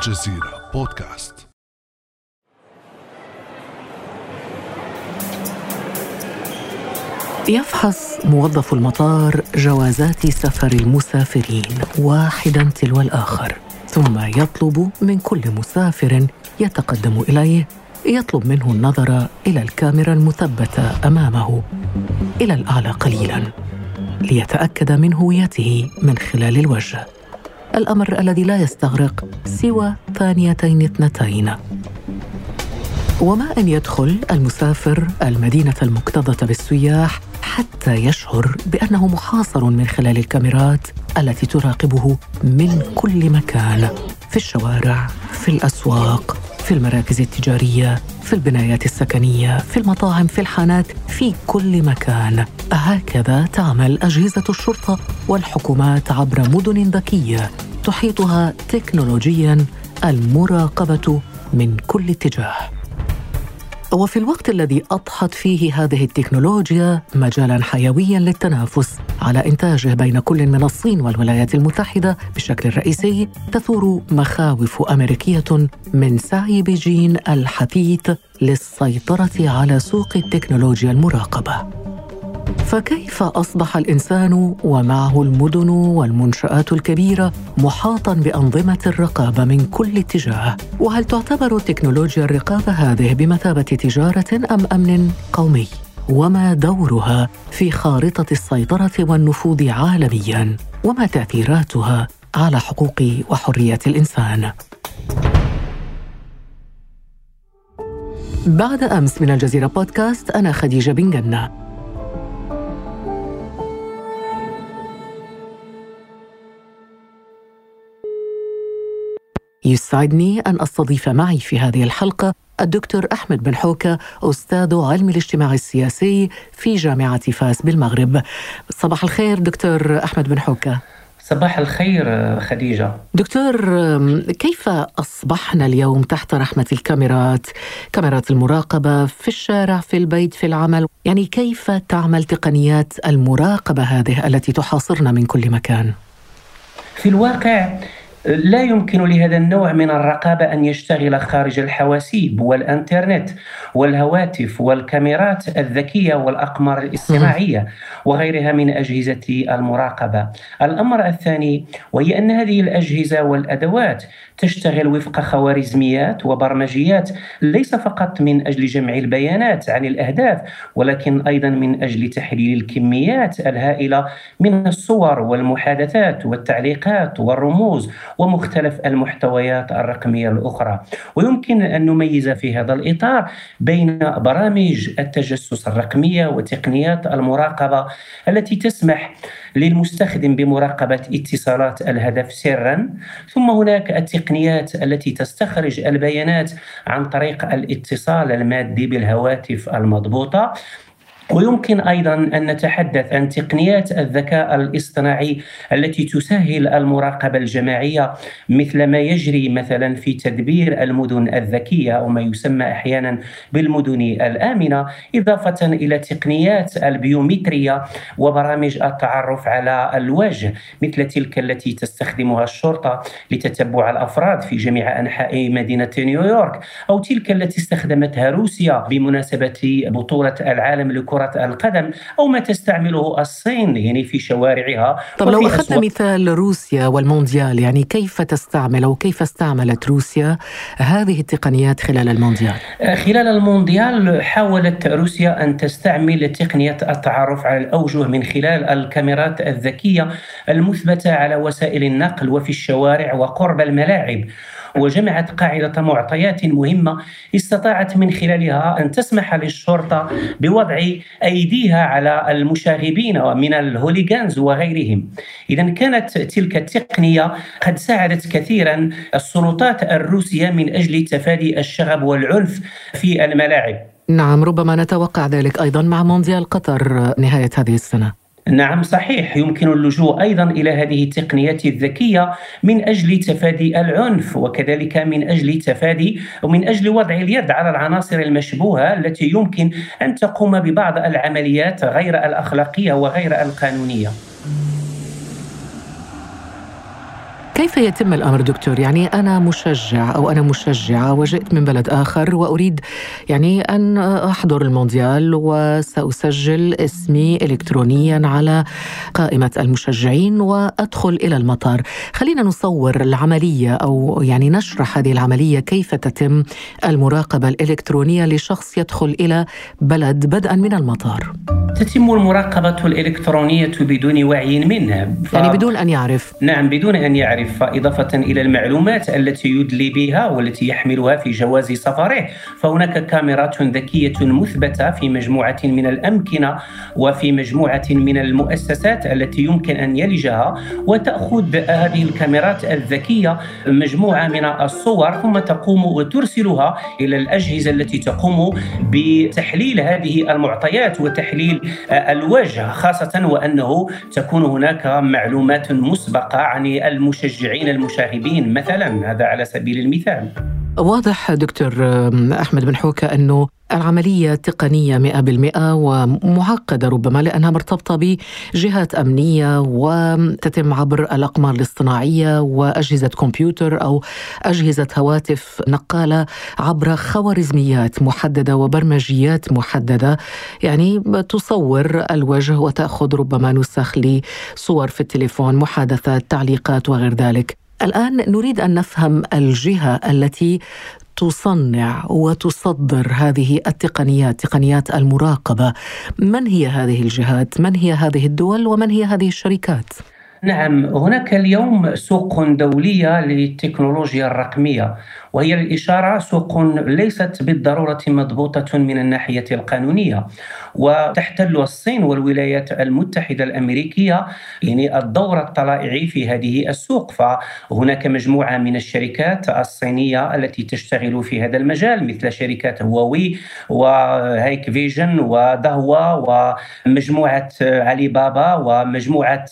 الجزيرة بودكاست. يفحص موظف المطار جوازات سفر المسافرين واحدا تلو الآخر ثم يطلب من كل مسافر يتقدم إليه يطلب منه النظر إلى الكاميرا المثبتة أمامه إلى الأعلى قليلا ليتأكد من هويته من خلال الوجه. الأمر الذي لا يستغرق سوى ثانيتين اثنتين. وما أن يدخل المسافر المدينة المكتظة بالسياح حتى يشعر بأنه محاصر من خلال الكاميرات التي تراقبه من كل مكان في الشوارع في الأسواق. في المراكز التجارية في البنايات السكنية في المطاعم في الحانات في كل مكان. هكذا تعمل أجهزة الشرطة والحكومات عبر مدن ذكية تحيطها تكنولوجيا المراقبة من كل اتجاه. وفي الوقت الذي أضحت فيه هذه التكنولوجيا مجالا حيويا للتنافس. على انتاجه بين كل من الصين والولايات المتحدة بشكل رئيسي تثور مخاوف أمريكية من سعي بيجين الحثيث للسيطرة على سوق التكنولوجيا المراقبة. فكيف أصبح الإنسان ومعه المدن والمنشآت الكبيرة محاطا بأنظمة الرقابة من كل اتجاه؟ وهل تعتبر تكنولوجيا الرقابة هذه بمثابة تجارة أم أمن قومي؟ وما دورها في خارطة السيطرة والنفوذ عالميا؟ وما تأثيراتها على حقوق وحريات الإنسان؟ بعد أمس من الجزيرة بودكاست أنا خديجة بن جنة. يسعدني أن أستضيف معي في هذه الحلقة الدكتور أحمد بن حوكة أستاذ علم الاجتماع السياسي في جامعة فاس بالمغرب. صباح الخير دكتور أحمد بن حوكة. صباح الخير خديجة. دكتور كيف أصبحنا اليوم تحت رحمة الكاميرات؟ كاميرات المراقبة في الشارع في البيت في العمل. يعني كيف تعمل تقنيات المراقبة هذه التي تحاصرنا من كل مكان؟ في الواقع لا يمكن لهذا النوع من الرقابة أن يشتغل خارج الحواسيب والإنترنت والهواتف والكاميرات الذكية والأقمار الاصطناعيه وغيرها من أجهزة المراقبة. الأمر الثاني وهي أن هذه الأجهزة والأدوات تشتغل وفق خوارزميات وبرمجيات ليس فقط من أجل جمع البيانات عن الأهداف ولكن أيضا من أجل تحليل الكميات الهائلة من الصور والمحادثات والتعليقات والرموز ومختلف المحتويات الرقمية الأخرى. ويمكن أن نميز في هذا الإطار بين برامج التجسس الرقمية وتقنيات المراقبة التي تسمح للمستخدم بمراقبة اتصالات الهدف سرا ثم هناك التقنيات التي تستخرج البيانات عن طريق الاتصال المادي بالهواتف المضبوطة ويمكن أيضا أن نتحدث عن تقنيات الذكاء الاصطناعي التي تسهل المراقبة الجماعية مثل ما يجري مثلا في تدبير المدن الذكية أو ما يسمى أحيانا بالمدن الآمنة إضافة إلى تقنيات البيومتريه وبرامج التعرف على الوجه مثل تلك التي تستخدمها الشرطة لتتبع الأفراد في جميع أنحاء مدينة نيويورك أو تلك التي استخدمتها روسيا بمناسبة بطولة العالم لكرة كرة القدم أو ما تستعمله الصين يعني في شوارعها طب لو أخذنا مثال روسيا والمونديال يعني كيف تستعمل أو كيف استعملت روسيا هذه التقنيات خلال المونديال؟ خلال المونديال حاولت روسيا أن تستعمل تقنية التعرف على الأوجه من خلال الكاميرات الذكية المثبتة على وسائل النقل وفي الشوارع وقرب الملاعب وجمعت قاعدة معطيات مهمة استطاعت من خلالها أن تسمح للشرطة بوضع أيديها على المشاغبين من الهوليغانز وغيرهم. إذا كانت تلك التقنية قد ساعدت كثيرا السلطات الروسية من أجل تفادي الشغب والعنف في الملاعب. نعم ربما نتوقع ذلك أيضا مع مونديال قطر نهاية هذه السنة. نعم صحيح يمكن اللجوء أيضا إلى هذه التقنيات الذكية من أجل تفادي العنف وكذلك من أجل تفادي ومن أجل وضع اليد على العناصر المشبوهة التي يمكن أن تقوم ببعض العمليات غير الأخلاقية وغير القانونية. كيف يتم الأمر دكتور؟ يعني أنا مشجع أو أنا مشجعة وجئت من بلد آخر وأريد يعني أن أحضر المونديال وسأسجل اسمي الكترونيا على قائمة المشجعين وأدخل إلى المطار. خلينا نصور العملية أو يعني نشرح هذه العملية كيف تتم المراقبة الإلكترونية لشخص يدخل إلى بلد بدءا من المطار. تتم المراقبة الإلكترونية بدون وعي منه ف... يعني بدون أن يعرف نعم بدون أن يعرف فإضافة إلى المعلومات التي يدلي بها والتي يحملها في جواز سفره فهناك كاميرات ذكية مثبتة في مجموعة من الأمكنة وفي مجموعة من المؤسسات التي يمكن أن يلجها وتأخذ هذه الكاميرات الذكية مجموعة من الصور ثم تقوم وترسلها إلى الأجهزة التي تقوم بتحليل هذه المعطيات وتحليل الوجه خاصة وأنه تكون هناك معلومات مسبقة عن المشجعين المشاغبين مثلا هذا على سبيل المثال. واضح دكتور أحمد بن حوكة أنه العملية تقنية 100% ومعقدة ربما لأنها مرتبطة بجهات أمنية وتتم عبر الأقمار الاصطناعية وأجهزة كمبيوتر أو أجهزة هواتف نقالة عبر خوارزميات محددة وبرمجيات محددة. يعني تصور الوجه وتأخذ ربما نسخ لصور في التليفون محادثات تعليقات وغير ذلك. الآن نريد أن نفهم الجهة التي تصنع وتصدر هذه التقنيات تقنيات المراقبة. من هي هذه الجهات؟ من هي هذه الدول؟ ومن هي هذه الشركات؟ نعم هناك اليوم سوق دولية للتكنولوجيا الرقمية. وهي الإشارة سوق ليست بالضرورة مضبوطة من الناحية القانونية. وتحتل الصين والولايات المتحدة الأمريكية يعني الدور الطلائعي في هذه السوق. فهناك مجموعة من الشركات الصينية التي تشتغل في هذا المجال مثل شركات هواوي وهيكفيجن ودهوا ومجموعة علي بابا ومجموعة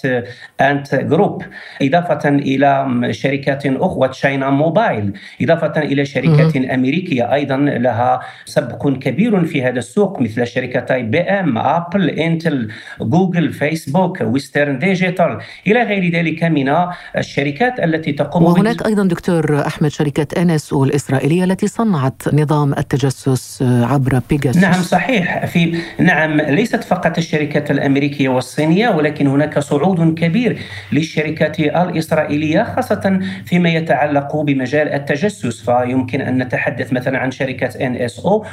آنت جروب. إضافة إلى شركات أخرى تشاينا موبايل. إضافة إضافة إلى شركات أمريكية أيضا لها سبق كبير في هذا السوق مثل شركتي آي بي إم آبل إنتل جوجل فيسبوك ويسترن ديجيتال. إلى غير ذلك من الشركات التي تقوم وهناك أيضا دكتور أحمد شركة إن إس أو الإسرائيلية التي صنعت نظام التجسس عبر بيجاسوس. نعم صحيح في نعم ليست فقط الشركات الأمريكية والصينية ولكن هناك صعود كبير للشركات الإسرائيلية خاصة فيما يتعلق بمجال التجسس. فيمكن أن نتحدث مثلا عن شركة ان اس أو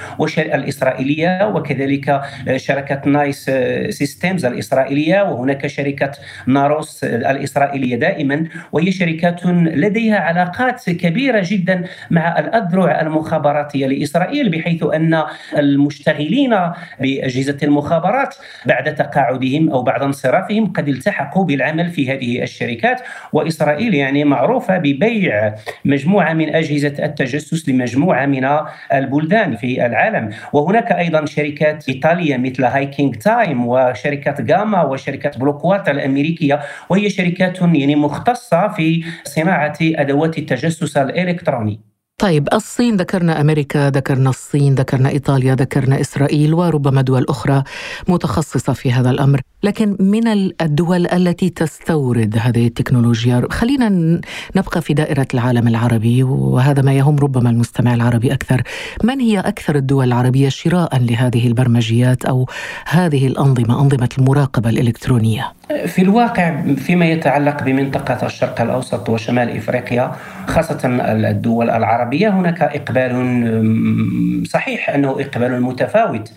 الإسرائيلية وكذلك شركة نايس سيستمز الإسرائيلية وهناك شركة ناروس الإسرائيلية دائما وهي شركات لديها علاقات كبيرة جدا مع الأذرع المخابراتية لإسرائيل بحيث أن المشتغلين بأجهزة المخابرات بعد تقاعدهم أو بعد انصرافهم قد التحقوا بالعمل في هذه الشركات. وإسرائيل يعني معروفة ببيع مجموعة من التجسس لمجموعة من البلدان في العالم. وهناك أيضا شركات إيطالية مثل هاكينج تيم وشركة جاما وشركة بلوكوت الأمريكية وهي شركات يعني مختصة في صناعة أدوات التجسس الإلكتروني. طيب الصين ذكرنا أمريكا ذكرنا الصين ذكرنا إيطاليا ذكرنا إسرائيل وربما دول أخرى متخصصة في هذا الأمر. لكن من الدول التي تستورد هذه التكنولوجيا خلينا نبقى في دائرة العالم العربي وهذا ما يهم ربما المستمع العربي أكثر. من هي أكثر الدول العربية شراء لهذه البرمجيات أو هذه الأنظمة أنظمة المراقبة الإلكترونية؟ في الواقع فيما يتعلق بمنطقة الشرق الأوسط وشمال إفريقيا خاصة الدول العربية هناك إقبال صحيح أنه إقبال متفاوت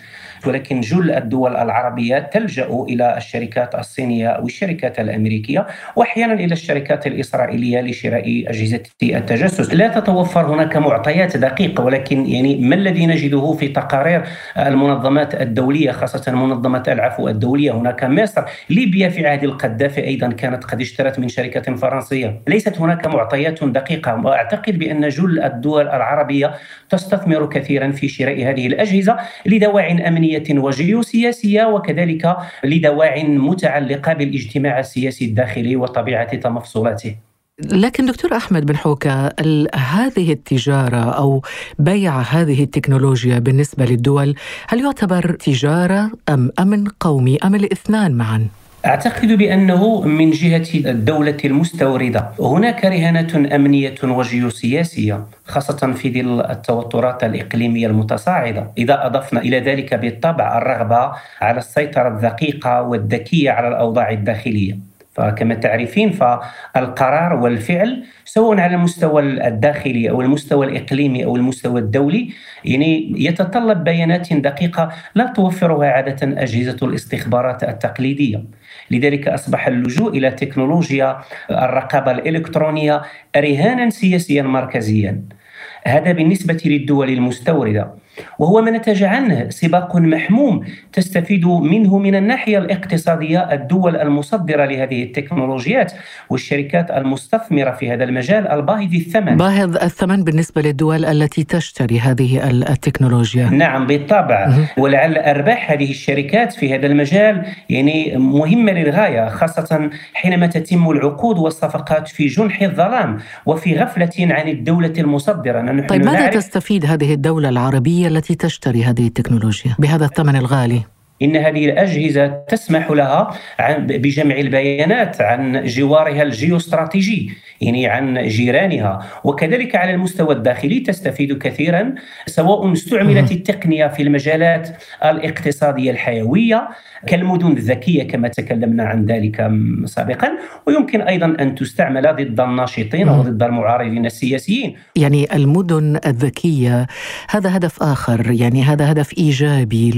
ولكن جل الدول العربية تلجأ إلى الشركات الصينية أو الشركات الأمريكية وأحيانا إلى الشركات الإسرائيلية لشراء أجهزة التجسس. لا تتوفر هناك معطيات دقيقة ولكن يعني ما الذي نجده في تقارير المنظمات الدولية خاصة منظمة العفو الدولية هناك مصر ليبيا في عهد القذافي أيضا كانت قد اشترت من شركة فرنسية. ليست هناك معطيات دقيقة وأعتقد بأن جل الدول العربية تستثمر كثيرا في شراء هذه الأجهزة لدواع أمنية. أمنية وجيوسياسية وكذلك لدواع متعلقة بالاجتماع السياسي الداخلي وطبيعة تمفصلاته لكن دكتور أحمد بن حوكة هذه التجارة أو بيع هذه التكنولوجيا بالنسبة للدول هل يعتبر تجارة أم أمن قومي أم الاثنان معا؟ أعتقد بأنه من جهة الدولة المستوردة. هناك رهانة أمنية وجيوسياسية خاصة في ظل التوترات الإقليمية المتصاعدة. إذا أضفنا إلى ذلك بالطبع الرغبة على السيطرة الدقيقة والذكية على الأوضاع الداخلية. فكما تعرفين فالقرار والفعل سواء على المستوى الداخلي أو المستوى الإقليمي أو المستوى الدولي يعني يتطلب بيانات دقيقة لا توفرها عادة أجهزة الاستخبارات التقليدية. لذلك أصبح اللجوء إلى تكنولوجيا الرقابة الإلكترونية رهانا سياسيا مركزيا. هذا بالنسبة للدول المستوردة. وهو ما نتج عنه سباق محموم تستفيد منه من الناحية الاقتصادية الدول المصدرة لهذه التكنولوجيات والشركات المستثمرة في هذا المجال الباهظ الثمن. باهظ الثمن بالنسبة للدول التي تشتري هذه التكنولوجيا. نعم بالطبع ولعل أرباح هذه الشركات في هذا المجال يعني مهمة للغاية خاصة حينما تتم العقود والصفقات في جنح الظلام وفي غفلة عن الدولة المصدرة. نحن طيب ماذا تستفيد هذه الدولة العربية التي تشتري هذه التكنولوجيا بهذا الثمن الغالي؟ إن هذه الأجهزة تسمح لها بجمع البيانات عن جوارها الجيوستراتيجي يعني عن جيرانها. وكذلك على المستوى الداخلي تستفيد كثيرا سواء استعملت التقنية في المجالات الاقتصادية الحيوية كالمدن الذكية كما تكلمنا عن ذلك سابقا. ويمكن أيضا أن تستعمل ضد الناشطين وضد المعارضين السياسيين. يعني المدن الذكية هذا هدف آخر يعني هذا هدف إيجابي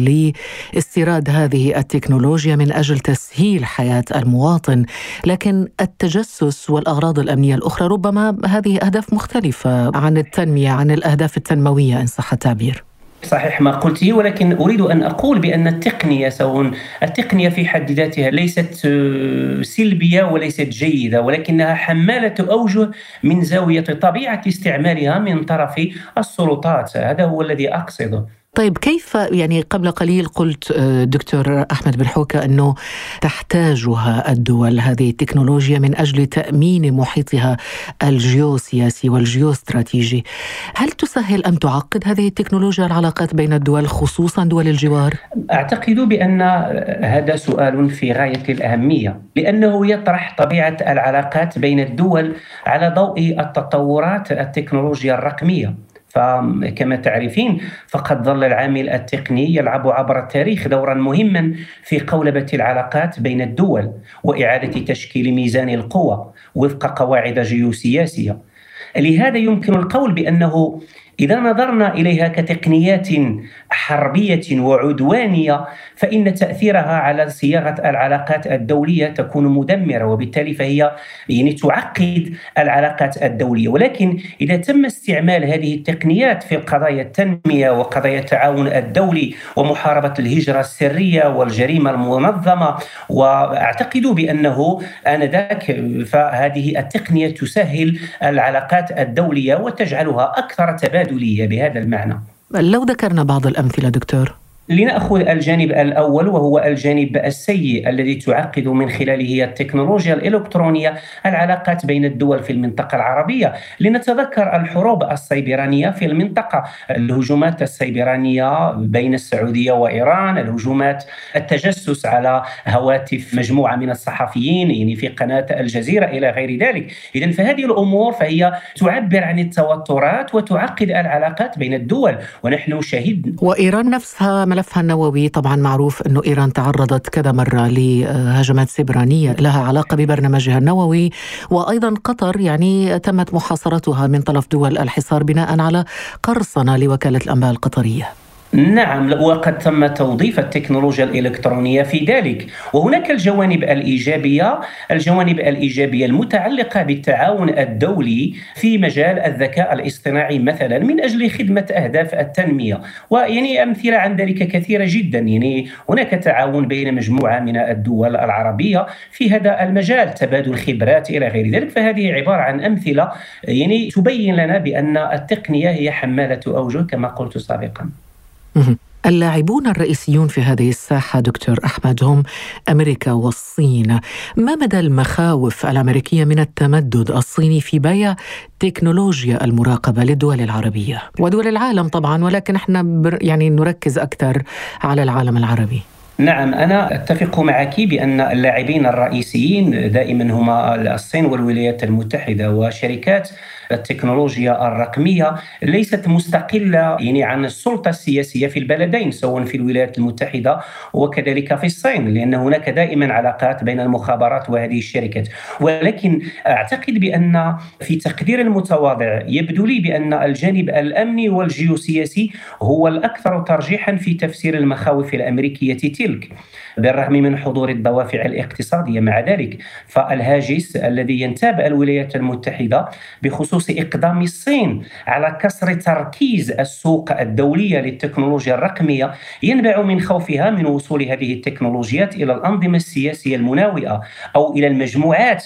لاستيراد هذه التكنولوجيا من أجل تسهيل حياة المواطن لكن التجسس والأغراض الأمنية الأخرى ربما هذه أهداف مختلفة عن التنمية عن الأهداف التنموية إن صح التعبير. صحيح ما قلته ولكن أريد أن أقول بأن التقنية سواء التقنية في حد ذاتها ليست آه، سلبية وليست جيدة ولكنها حمالة أوجه من زاوية طبيعة استعمالها من طرف السلطات. هذا هو الذي أقصده. طيب كيف يعني قبل قليل قلت آه، دكتور أحمد بن حوكة أنه تحتاجها الدول هذه التكنولوجيا من أجل تأمين محيطها الجيوسياسي والجيوستراتيجي. هل تسهل أم تعقد هذه التكنولوجيا العلاقات بين الدول خصوصا دول الجوار؟ أعتقد بأن هذا سؤال في غاية الأهمية لأنه يطرح طبيعة العلاقات بين الدول على ضوء التطورات التكنولوجيا الرقمية. فكما تعرفين فقد ظل العامل التقني يلعب عبر التاريخ دورا مهما في قولبة العلاقات بين الدول وإعادة تشكيل ميزان القوى وفق قواعد جيوسياسية. لهذا يمكن القول بأنه إذا نظرنا إليها كتقنيات حربية وعدوانية فإن تأثيرها على صياغة العلاقات الدولية تكون مدمرة وبالتالي فهي يعني تعقد العلاقات الدولية. ولكن إذا تم استعمال هذه التقنيات في قضايا التنمية وقضايا التعاون الدولي ومحاربة الهجرة السرية والجريمة المنظمة وأعتقد بأنه آنذاك فهذه التقنية تسهل العلاقات الدولية وتجعلها أكثر تبادلية بهذا المعنى. لو ذكرنا بعض الأمثلة دكتور. لنأخذ الجانب الأول وهو الجانب السيء الذي تعقد من خلاله التكنولوجيا الإلكترونية العلاقات بين الدول في المنطقة العربية. لنتذكر الحروب السيبرانية في المنطقة الهجومات السيبرانية بين السعودية وإيران الهجومات التجسس على هواتف مجموعة من الصحفيين يعني في قناة الجزيرة إلى غير ذلك. اذا فهذه الأمور فهي تعبر عن التوترات وتعقد العلاقات بين الدول ونحن شهدنا وإيران نفسها ملفها النووي طبعا معروف أنه إيران تعرضت كذا مرة لهجمات سبرانية لها علاقة ببرنامجها النووي وأيضا قطر يعني تمت محاصرتها من طرف دول الحصار بناء على قرصنة لوكالة الأنباء القطرية. نعم وقد تم توظيف التكنولوجيا الإلكترونية في ذلك. وهناك الجوانب الإيجابية الجوانب الإيجابية المتعلقة بالتعاون الدولي في مجال الذكاء الاصطناعي مثلا من أجل خدمة أهداف التنمية. ويعني أمثلة عن ذلك كثيرة جدا. يعني هناك تعاون بين مجموعة من الدول العربية في هذا المجال تبادل خبرات إلى غير ذلك. فهذه عبارة عن أمثلة يعني تبين لنا بأن التقنية هي حمالة أوجه كما قلت سابقا. اللاعبون الرئيسيون في هذه الساحة دكتور أحمد هم أمريكا والصين، ما مدى المخاوف الأمريكية من التمدد الصيني في بيع تكنولوجيا المراقبة للدول العربية؟ ودول العالم طبعا ولكن إحنا يعني نركز أكثر على العالم العربي. نعم أنا أتفق معك بأن اللاعبين الرئيسيين دائما هما الصين والولايات المتحدة وشركات التكنولوجيا الرقمية ليست مستقلة يعني عن السلطة السياسية في البلدين سواء في الولايات المتحدة وكذلك في الصين لأن هناك دائما علاقات بين المخابرات وهذه الشركات. ولكن أعتقد بأن في تقدير المتواضع يبدو لي بأن الجانب الأمني والجيوسياسي هو الأكثر ترجيحا في تفسير المخاوف الأمريكية تلك. بالرغم من حضور الدوافع الاقتصادية. مع ذلك فالهاجس الذي ينتاب الولايات المتحدة بخصوص إقدام الصين على كسر تركيز السوق الدولية للتكنولوجيا الرقمية ينبع من خوفها من وصول هذه التكنولوجيات إلى الأنظمة السياسية المناوئة أو إلى المجموعات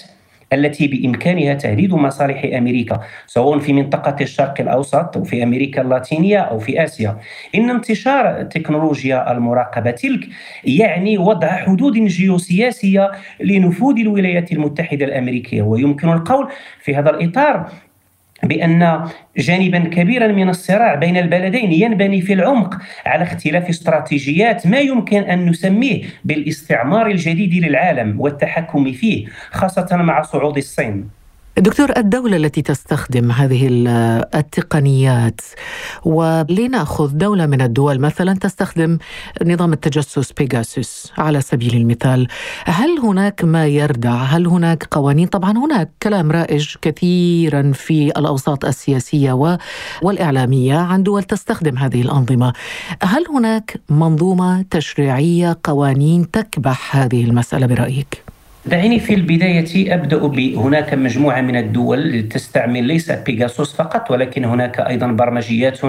التي بإمكانها تهديد مصالح أمريكا سواء في منطقة الشرق الأوسط أو في أمريكا اللاتينية أو في آسيا. إن انتشار تكنولوجيا المراقبة تلك يعني وضع حدود جيوسياسية لنفوذ الولايات المتحدة الأمريكية. ويمكن القول في هذا الإطار بأن جانبا كبيرا من الصراع بين البلدين ينبني في العمق على اختلاف استراتيجيات ما يمكن أن نسميه بالاستعمار الجديد للعالم والتحكم فيه خاصة مع صعود الصين. دكتور الدولة التي تستخدم هذه التقنيات ولنأخذ دولة من الدول مثلا تستخدم نظام التجسس بيجاسوس على سبيل المثال. هل هناك ما يردع؟ هل هناك قوانين؟ طبعا هناك كلام رائج كثيرا في الأوساط السياسية والإعلامية عن دول تستخدم هذه الأنظمة. هل هناك منظومة تشريعية قوانين تكبح هذه المسألة برأيك؟ دعيني في البداية أبدأ بهناك مجموعة من الدول تستعمل ليس بيجاسوس فقط ولكن هناك أيضا برمجيات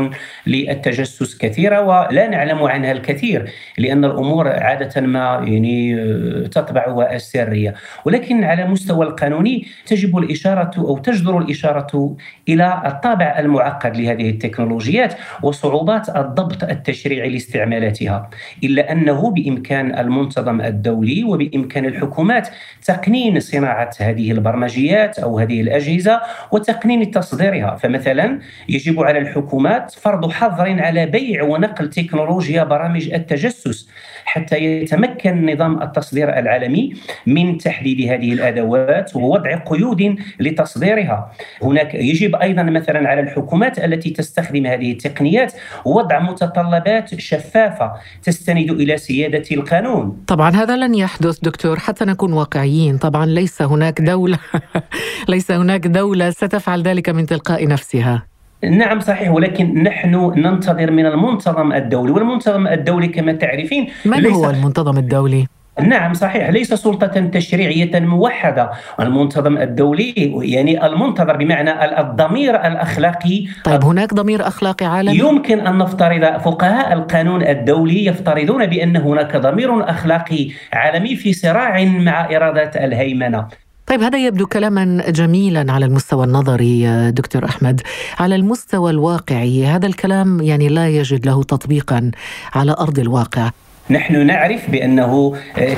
للتجسس كثيرة ولا نعلم عنها الكثير لأن الأمور عادة ما يعني آه، تطبعها السرية ولكن على مستوى القانوني تجب الإشارة أو تجدر الإشارة إلى الطابع المعقد لهذه التكنولوجيات وصعوبات الضبط التشريعي لاستعمالاتها. إلا أنه بإمكان المنتظم الدولي وبإمكان الحكومات تقنين صناعة هذه البرمجيات أو هذه الأجهزة وتقنين تصديرها فمثلا يجب على الحكومات فرض حظر على بيع ونقل تكنولوجيا برامج التجسس حتى يتمكن نظام التصدير العالمي من تحديد هذه الأدوات ووضع قيود لتصديرها. هناك يجب أيضا مثلا على الحكومات التي تستخدم هذه التقنيات وضع متطلبات شفافة تستند إلى سيادة القانون. طبعا هذا لن يحدث دكتور حتى نكون واقعيين، طبعا ليس هناك دولة ليس هناك دولة ستفعل ذلك من تلقاء نفسها. نعم صحيح ولكن نحن ننتظر من المنتظم الدولي والمنتظم الدولي كما تعرفين من هو المنتظم الدولي؟ نعم صحيح. ليس سلطة تشريعية موحدة. المنتظم الدولي يعني المنتظر بمعنى الضمير الأخلاقي. طيب هناك ضمير أخلاقي عالمي؟ يمكن أن نفترض فقهاء القانون الدولي يفترضون بأن هناك ضمير أخلاقي عالمي في صراع مع إرادات الهيمنة. طيب هذا يبدو كلاما جميلا على المستوى النظري دكتور أحمد. على المستوى الواقعي هذا الكلام يعني لا يجد له تطبيقا على أرض الواقع. نحن نعرف بأنه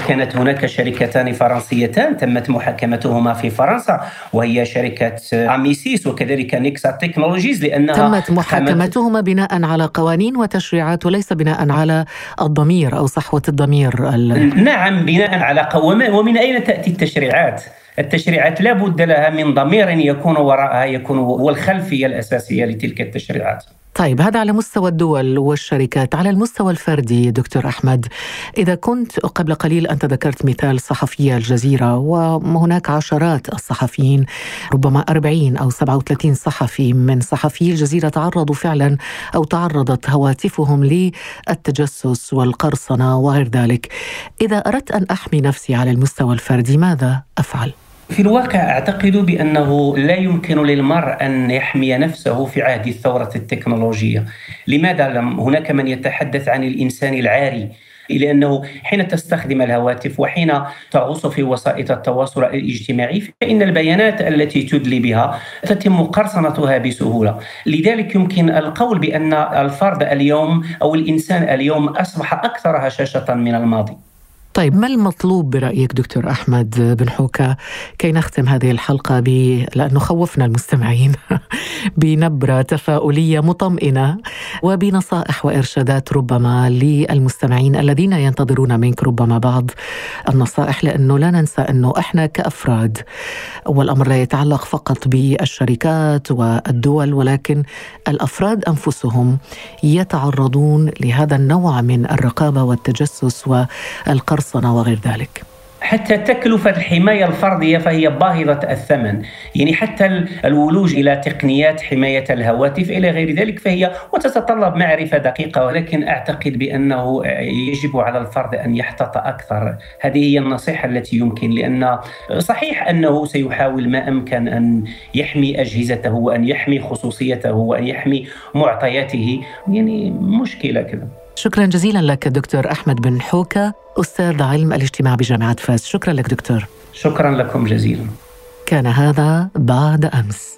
كانت هناك شركتان فرنسيتان تمت محاكمتهما في فرنسا وهي شركة اميسيس وكذلك نيكسا تكنولوجيز لأنها تمت محاكمتهما بناء على قوانين وتشريعات وليس بناء على الضمير أو صحوة الضمير نعم بناء على قوانين ومن أين تأتي التشريعات؟ التشريعات لا بد لها من ضمير يكون وراءها يكون هو الخلفية الأساسية لتلك التشريعات طيب هذا على مستوى الدول والشركات على المستوى الفردي دكتور أحمد إذا كنت قبل قليل أنت ذكرت مثال صحفي الجزيرة وهناك عشرات الصحفيين ربما 40 أو 37 صحفي من صحفي الجزيرة تعرضوا فعلا أو تعرضت هواتفهم للتجسس والقرصنة وغير ذلك إذا أردت أن أحمي نفسي على المستوى الفردي ماذا أفعل؟ في الواقع أعتقد بأنه لا يمكن للمرء أن يحمي نفسه في عهد الثورة التكنولوجية. لماذا لم هناك من يتحدث عن الإنسان العاري لأنه حين تستخدم الهواتف وحين تغوص في وسائط التواصل الاجتماعي فإن البيانات التي تدلي بها تتم قرصنتها بسهولة، لذلك يمكن القول بأن الفرد اليوم أو الإنسان اليوم أصبح أكثر هشاشة من الماضي. طيب ما المطلوب برأيك دكتور أحمد بن حوكة كي نختم هذه الحلقة ب... لأنه خوفنا المستمعين بنبرة تفاؤلية مطمئنة وبنصائح وإرشادات ربما للمستمعين الذين ينتظرون منك ربما بعض النصائح لأنه لا ننسى أنه إحنا كأفراد والأمر لا يتعلق فقط بالشركات والدول ولكن الأفراد أنفسهم يتعرضون لهذا النوع من الرقابة والتجسس والقرصنة وغير ذلك. حتى تكلفة الحماية الفردية فهي باهظة الثمن. يعني حتى الولوج إلى تقنيات حماية الهواتف إلى غير ذلك فهي وتتطلب معرفة دقيقة ولكن أعتقد بأنه يجب على الفرد أن يحتاط أكثر. هذه هي النصيحة التي يمكن لأن صحيح أنه سيحاول ما أمكن أن يحمي أجهزته وأن يحمي خصوصيته وأن يحمي معطياته. يعني مشكلة كذا. شكرا جزيلا لك دكتور أحمد بن حوكة أستاذ علم الاجتماع بجامعة فاس شكرا لك دكتور. شكرا لكم جزيلا. كان هذا بعد أمس.